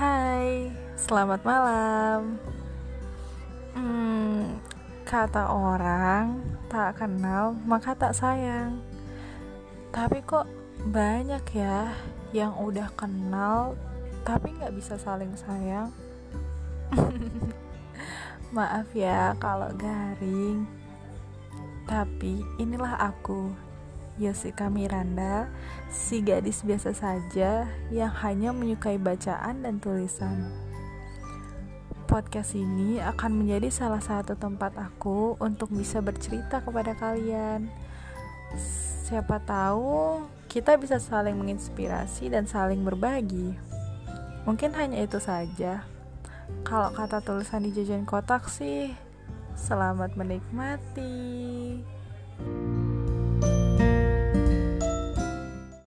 Hai, selamat malam. Hmm, kata orang, tak kenal maka tak sayang. Tapi kok banyak ya yang udah kenal tapi nggak bisa saling sayang. Maaf ya kalau garing. Tapi inilah aku Yosika Miranda, si gadis biasa saja yang hanya menyukai bacaan dan tulisan. Podcast ini akan menjadi salah satu tempat aku untuk bisa bercerita kepada kalian. Siapa tahu kita bisa saling menginspirasi dan saling berbagi. Mungkin hanya itu saja. Kalau kata tulisan di jajan kotak sih, selamat menikmati.